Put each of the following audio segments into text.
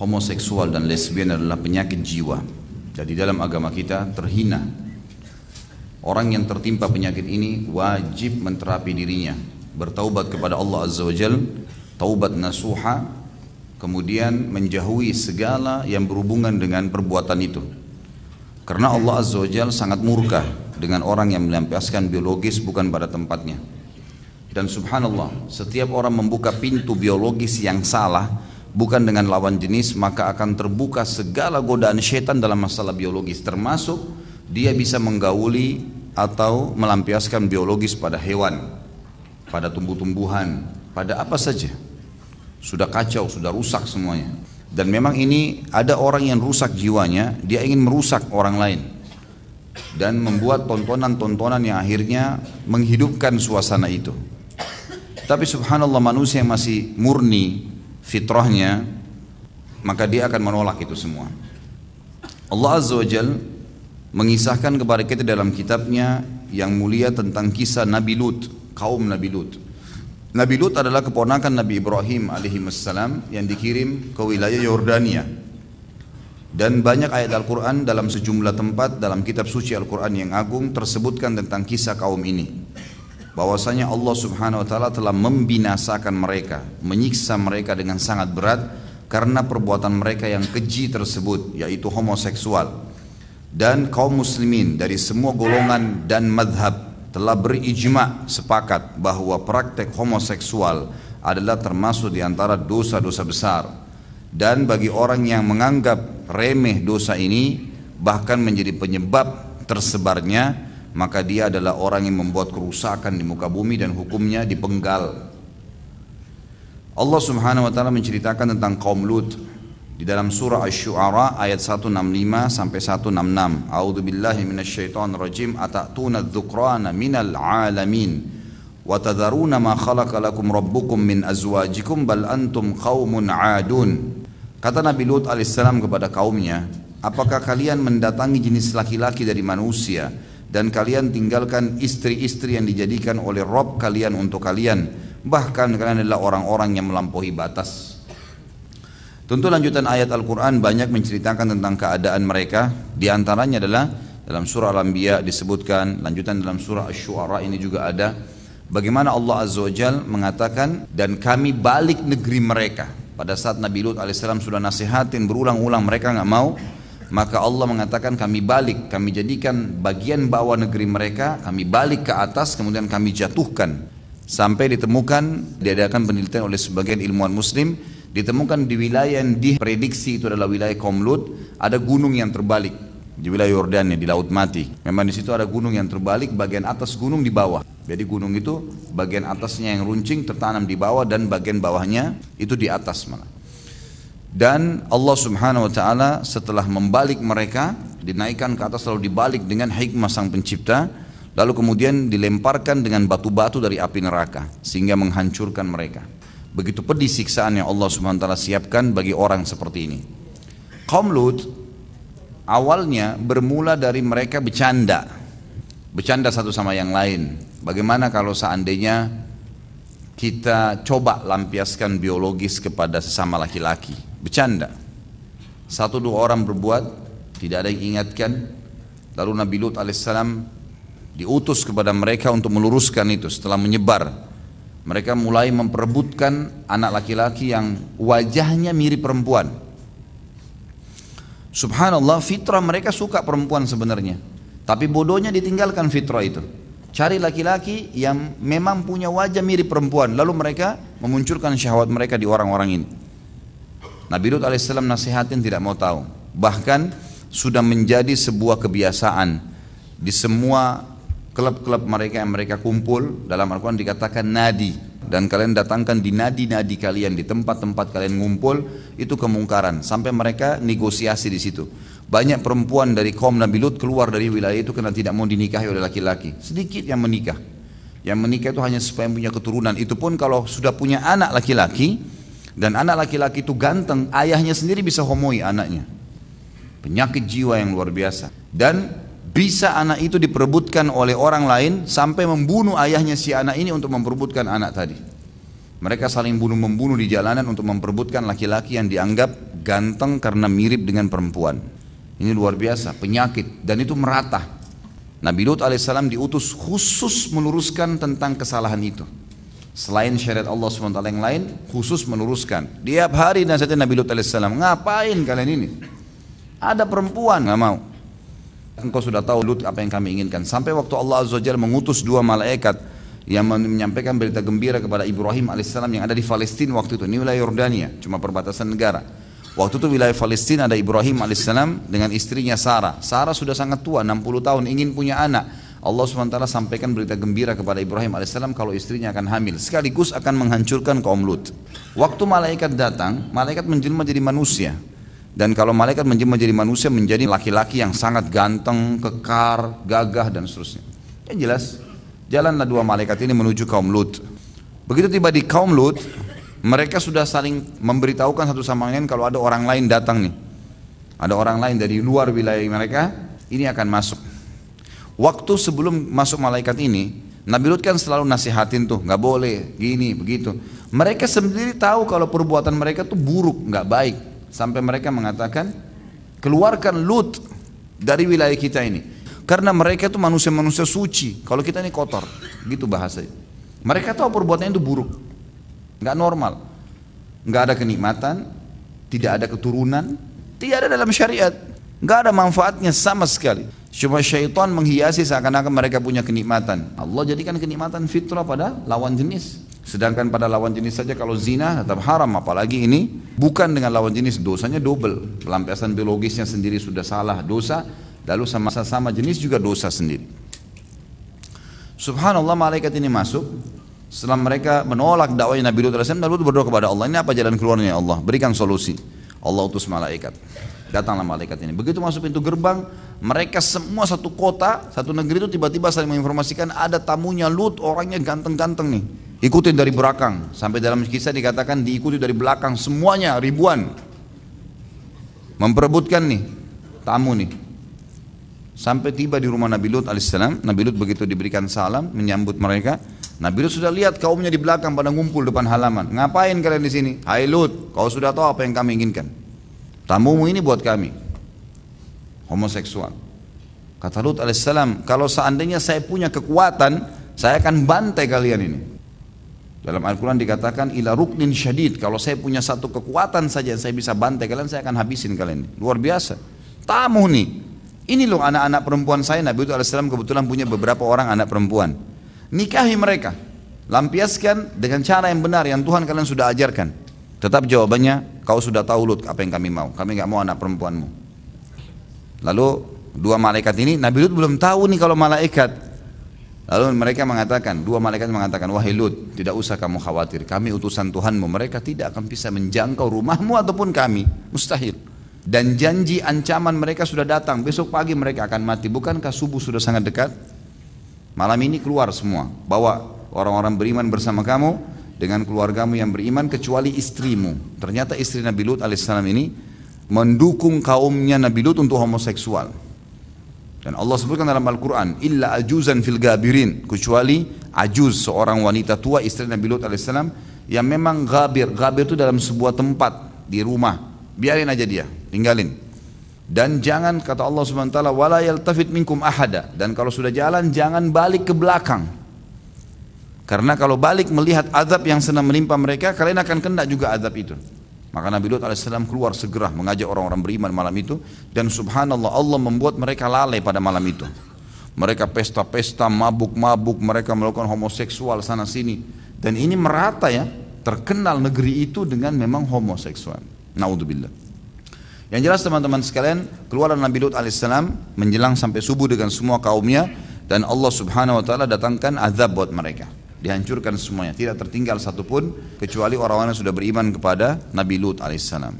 homoseksual dan lesbian adalah penyakit jiwa. Jadi dalam agama kita terhina. Orang yang tertimpa penyakit ini wajib menterapi dirinya, bertaubat kepada Allah Azza wa Jal, taubat nasuha, kemudian menjauhi segala yang berhubungan dengan perbuatan itu. Karena Allah Azza wa Jal sangat murka dengan orang yang melampiaskan biologis bukan pada tempatnya. Dan subhanallah, setiap orang membuka pintu biologis yang salah, bukan dengan lawan jenis, maka akan terbuka segala godaan setan dalam masalah biologis, termasuk dia bisa menggauli atau melampiaskan biologis pada hewan, pada tumbuh-tumbuhan, pada apa saja. Sudah kacau, sudah rusak semuanya. Dan memang ini ada orang yang rusak jiwanya, dia ingin merusak orang lain dan membuat tontonan-tontonan yang akhirnya menghidupkan suasana itu. Tapi subhanallah manusia yang masih murni fitrahnya maka dia akan menolak itu semua. Allah Azza wa Jal mengisahkan kepada kita dalam kitabnya yang mulia tentang kisah Nabi Lut, kaum Nabi Lut. Nabi Lut adalah keponakan Nabi Ibrahim alaihi yang dikirim ke wilayah Yordania. Dan banyak ayat Al-Quran dalam sejumlah tempat dalam kitab suci Al-Quran yang agung tersebutkan tentang kisah kaum ini bahwasanya Allah Subhanahu wa taala telah membinasakan mereka, menyiksa mereka dengan sangat berat karena perbuatan mereka yang keji tersebut yaitu homoseksual. Dan kaum muslimin dari semua golongan dan madhab telah berijma sepakat bahwa praktek homoseksual adalah termasuk di antara dosa-dosa besar. Dan bagi orang yang menganggap remeh dosa ini bahkan menjadi penyebab tersebarnya maka dia adalah orang yang membuat kerusakan di muka bumi dan hukumnya dipenggal. Allah Subhanahu wa taala menceritakan tentang kaum Lut di dalam surah Asy-Syu'ara ayat 165 sampai 166. A'udzu billahi minasyaitonir rajim atatuna dzukrana minal alamin wa tadharuna ma khalaqa lakum rabbukum min azwajikum bal antum qaumun 'adun. Kata Nabi Lut alaihissalam kepada kaumnya, apakah kalian mendatangi jenis laki-laki dari manusia dan kalian tinggalkan istri-istri yang dijadikan oleh Rob kalian untuk kalian. Bahkan kalian adalah orang-orang yang melampaui batas. Tentu lanjutan ayat Al-Quran banyak menceritakan tentang keadaan mereka. Di antaranya adalah dalam surah Al-Anbiya disebutkan lanjutan dalam surah Asy-Syu'ara ini juga ada bagaimana Allah Azza wa mengatakan dan kami balik negeri mereka. Pada saat Nabi Lut alaihissalam sudah nasihatin berulang-ulang mereka nggak mau maka Allah mengatakan kami balik, kami jadikan bagian bawah negeri mereka, kami balik ke atas, kemudian kami jatuhkan. Sampai ditemukan, diadakan penelitian oleh sebagian ilmuwan muslim, ditemukan di wilayah yang diprediksi itu adalah wilayah kaum ada gunung yang terbalik di wilayah Yordania di Laut Mati. Memang di situ ada gunung yang terbalik, bagian atas gunung di bawah. Jadi gunung itu bagian atasnya yang runcing tertanam di bawah dan bagian bawahnya itu di atas malah. Dan Allah subhanahu wa ta'ala setelah membalik mereka Dinaikkan ke atas lalu dibalik dengan hikmah sang pencipta Lalu kemudian dilemparkan dengan batu-batu dari api neraka Sehingga menghancurkan mereka. Begitu pedih siksaan yang Allah subhanahu wa ta'ala siapkan bagi orang seperti ini. Kaum Awalnya bermula dari mereka bercanda. Bercanda satu sama yang lain. Bagaimana kalau seandainya kita coba lampiaskan biologis kepada sesama laki-laki. Bercanda. Satu dua orang berbuat, tidak ada yang ingatkan. Lalu Nabi Lut alaihissalam diutus kepada mereka untuk meluruskan itu setelah menyebar. Mereka mulai memperebutkan anak laki-laki yang wajahnya mirip perempuan. Subhanallah fitrah mereka suka perempuan sebenarnya. Tapi bodohnya ditinggalkan fitrah itu. Cari laki-laki yang memang punya wajah mirip perempuan. Lalu mereka memunculkan syahwat mereka di orang-orang ini. Nabi Lut alaihissalam nasihatin tidak mau tahu. Bahkan sudah menjadi sebuah kebiasaan di semua klub-klub mereka yang mereka kumpul dalam Al-Quran dikatakan nadi dan kalian datangkan di nadi-nadi kalian di tempat-tempat kalian ngumpul itu kemungkaran sampai mereka negosiasi di situ banyak perempuan dari kaum Nabi Lut keluar dari wilayah itu karena tidak mau dinikahi oleh laki-laki. Sedikit yang menikah. Yang menikah itu hanya supaya punya keturunan. Itu pun kalau sudah punya anak laki-laki dan anak laki-laki itu ganteng, ayahnya sendiri bisa homoi anaknya. Penyakit jiwa yang luar biasa. Dan bisa anak itu diperebutkan oleh orang lain sampai membunuh ayahnya si anak ini untuk memperebutkan anak tadi. Mereka saling bunuh-membunuh di jalanan untuk memperebutkan laki-laki yang dianggap ganteng karena mirip dengan perempuan. Ini luar biasa, penyakit dan itu merata. Nabi Lut alaihissalam diutus khusus meluruskan tentang kesalahan itu. Selain syariat Allah SWT yang lain, khusus meluruskan. Tiap hari nasihatnya Nabi Lut alaihissalam, ngapain kalian ini? Ada perempuan, nggak mau. Engkau sudah tahu Lut apa yang kami inginkan. Sampai waktu Allah Azza mengutus dua malaikat yang menyampaikan berita gembira kepada Ibrahim alaihissalam yang ada di Palestina waktu itu. Ini wilayah Yordania, cuma perbatasan negara. Waktu itu wilayah Palestina ada Ibrahim alaihissalam dengan istrinya Sarah. Sarah sudah sangat tua, 60 tahun, ingin punya anak. Allah SWT sampaikan berita gembira kepada Ibrahim alaihissalam kalau istrinya akan hamil. Sekaligus akan menghancurkan kaum Lut. Waktu malaikat datang, malaikat menjelma jadi manusia. Dan kalau malaikat menjelma jadi manusia menjadi laki-laki yang sangat ganteng, kekar, gagah dan seterusnya. Yang jelas Jalanlah dua malaikat ini menuju kaum Lut. Begitu tiba di kaum Lut, mereka sudah saling memberitahukan satu sama lain kalau ada orang lain datang nih. Ada orang lain dari luar wilayah mereka, ini akan masuk. Waktu sebelum masuk malaikat ini, Nabi Lut kan selalu nasihatin tuh, nggak boleh, gini, begitu. Mereka sendiri tahu kalau perbuatan mereka tuh buruk, nggak baik. Sampai mereka mengatakan, keluarkan Lut dari wilayah kita ini. Karena mereka itu manusia-manusia suci. Kalau kita ini kotor, gitu bahasanya. Mereka tahu perbuatannya itu buruk, nggak normal, nggak ada kenikmatan, tidak ada keturunan, tidak ada dalam syariat, nggak ada manfaatnya sama sekali. Cuma syaitan menghiasi seakan-akan mereka punya kenikmatan. Allah jadikan kenikmatan fitrah pada lawan jenis. Sedangkan pada lawan jenis saja kalau zina tetap haram apalagi ini bukan dengan lawan jenis dosanya double. Pelampiasan biologisnya sendiri sudah salah dosa Lalu sama-sama jenis juga dosa sendiri. Subhanallah malaikat ini masuk. Setelah mereka menolak dakwahnya Nabi Lut Lut berdoa kepada Allah, ini apa jalan keluarnya ya Allah? Berikan solusi. Allah utus malaikat. Datanglah malaikat ini. Begitu masuk pintu gerbang, mereka semua satu kota, satu negeri itu tiba-tiba saling menginformasikan ada tamunya Lut, orangnya ganteng-ganteng nih. Ikutin dari belakang. Sampai dalam kisah dikatakan diikuti dari belakang semuanya ribuan. Memperebutkan nih tamu nih. Sampai tiba di rumah Nabi Lut alaihissalam, Nabi Lut begitu diberikan salam menyambut mereka. Nabi Lut sudah lihat kaumnya di belakang pada ngumpul depan halaman. Ngapain kalian di sini? Hai Lut, kau sudah tahu apa yang kami inginkan. Tamumu ini buat kami. Homoseksual. Kata Lut alaihissalam, kalau seandainya saya punya kekuatan, saya akan bantai kalian ini. Dalam Al-Quran dikatakan ila ruknin syadid. Kalau saya punya satu kekuatan saja saya bisa bantai kalian, saya akan habisin kalian. Luar biasa. Tamu nih, ini loh anak-anak perempuan saya, Nabi Hud AS kebetulan punya beberapa orang anak perempuan. Nikahi mereka. Lampiaskan dengan cara yang benar yang Tuhan kalian sudah ajarkan. Tetap jawabannya, kau sudah tahu Lut apa yang kami mau. Kami nggak mau anak perempuanmu. Lalu dua malaikat ini, Nabi Lut belum tahu nih kalau malaikat. Lalu mereka mengatakan, dua malaikat mengatakan, wahai Lut, tidak usah kamu khawatir. Kami utusan Tuhanmu, mereka tidak akan bisa menjangkau rumahmu ataupun kami. Mustahil dan janji ancaman mereka sudah datang besok pagi mereka akan mati bukankah subuh sudah sangat dekat malam ini keluar semua bawa orang-orang beriman bersama kamu dengan keluargamu yang beriman kecuali istrimu. Ternyata istri Nabi Lut alaihissalam ini mendukung kaumnya Nabi Lut untuk homoseksual. Dan Allah sebutkan dalam Al-Quran illa ajuzan fil gabirin kecuali ajuz seorang wanita tua istri Nabi Lut alaihissalam yang memang gabir. Gabir itu dalam sebuah tempat di rumah. Biarin aja dia tinggalin. Dan jangan kata Allah Subhanahu wa taala wala yaltafit minkum ahada. Dan kalau sudah jalan jangan balik ke belakang karena kalau balik melihat azab yang sedang menimpa mereka kalian akan kena juga azab itu. Maka Nabi Lut AS keluar segera mengajak orang-orang beriman malam itu. Dan subhanallah Allah membuat mereka lalai pada malam itu. Mereka pesta-pesta mabuk-mabuk mereka melakukan homoseksual sana sini dan ini merata ya terkenal negeri itu dengan memang homoseksual. Naudzubillah. Yang jelas teman-teman sekalian, keluar Nabi Lut alaihissalam menjelang sampai subuh dengan semua kaumnya. Dan Allah subhanahu wa ta'ala datangkan azab buat mereka. Dihancurkan semuanya, tidak tertinggal satupun kecuali orang-orang yang sudah beriman kepada Nabi Lut alaihissalam.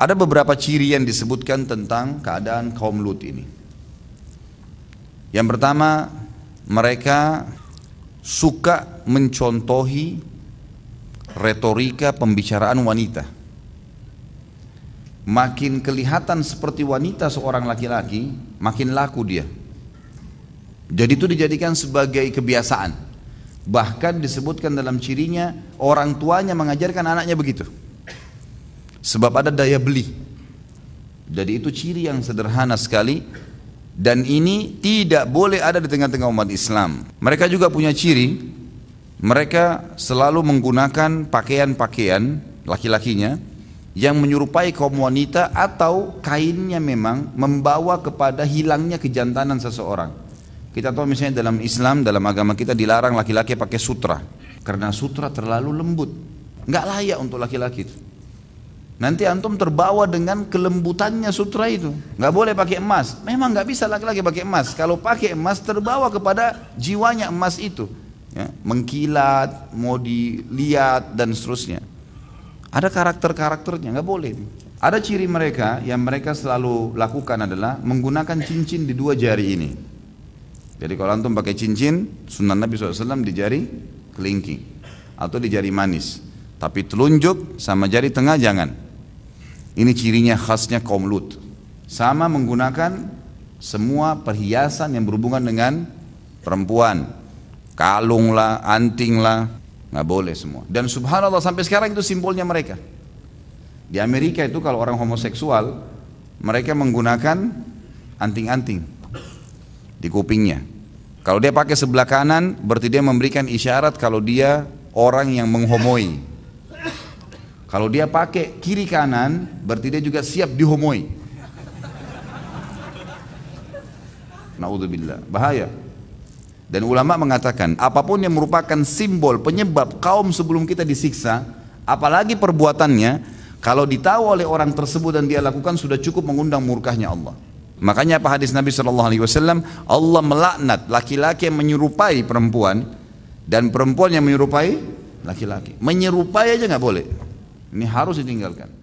Ada beberapa ciri yang disebutkan tentang keadaan kaum Lut ini. Yang pertama, mereka suka mencontohi retorika pembicaraan wanita makin kelihatan seperti wanita seorang laki-laki, makin laku dia. Jadi itu dijadikan sebagai kebiasaan. Bahkan disebutkan dalam cirinya orang tuanya mengajarkan anaknya begitu. Sebab ada daya beli. Jadi itu ciri yang sederhana sekali dan ini tidak boleh ada di tengah-tengah umat Islam. Mereka juga punya ciri, mereka selalu menggunakan pakaian-pakaian laki-lakinya yang menyerupai kaum wanita atau kainnya memang membawa kepada hilangnya kejantanan seseorang. Kita tahu misalnya dalam Islam, dalam agama kita dilarang laki-laki pakai sutra. Karena sutra terlalu lembut. Nggak layak untuk laki-laki itu. Nanti antum terbawa dengan kelembutannya sutra itu. Nggak boleh pakai emas. Memang nggak bisa laki-laki pakai emas. Kalau pakai emas terbawa kepada jiwanya emas itu. Ya, mengkilat, mau dilihat dan seterusnya. Ada karakter-karakternya, nggak boleh. Ada ciri mereka yang mereka selalu lakukan adalah menggunakan cincin di dua jari ini. Jadi kalau antum pakai cincin, sunnah Nabi SAW di jari kelingking atau di jari manis. Tapi telunjuk sama jari tengah jangan. Ini cirinya khasnya kaum Lut. Sama menggunakan semua perhiasan yang berhubungan dengan perempuan. Kalung lah, anting lah, nggak boleh semua. Dan subhanallah sampai sekarang itu simbolnya mereka. Di Amerika itu kalau orang homoseksual mereka menggunakan anting-anting di kupingnya. Kalau dia pakai sebelah kanan berarti dia memberikan isyarat kalau dia orang yang menghomoi. Kalau dia pakai kiri kanan berarti dia juga siap dihomoi. Naudzubillah, bahaya. Dan ulama mengatakan apa pun yang merupakan simbol penyebab kaum sebelum kita disiksa, apalagi perbuatannya, kalau ditahu oleh orang tersebut dan dia lakukan sudah cukup mengundang murkahnya Allah. Makanya apa hadis Nabi Shallallahu Alaihi Wasallam Allah melaknat laki-laki yang menyerupai perempuan dan perempuan yang menyerupai laki-laki. Menyerupai aja nggak boleh. Ini harus ditinggalkan.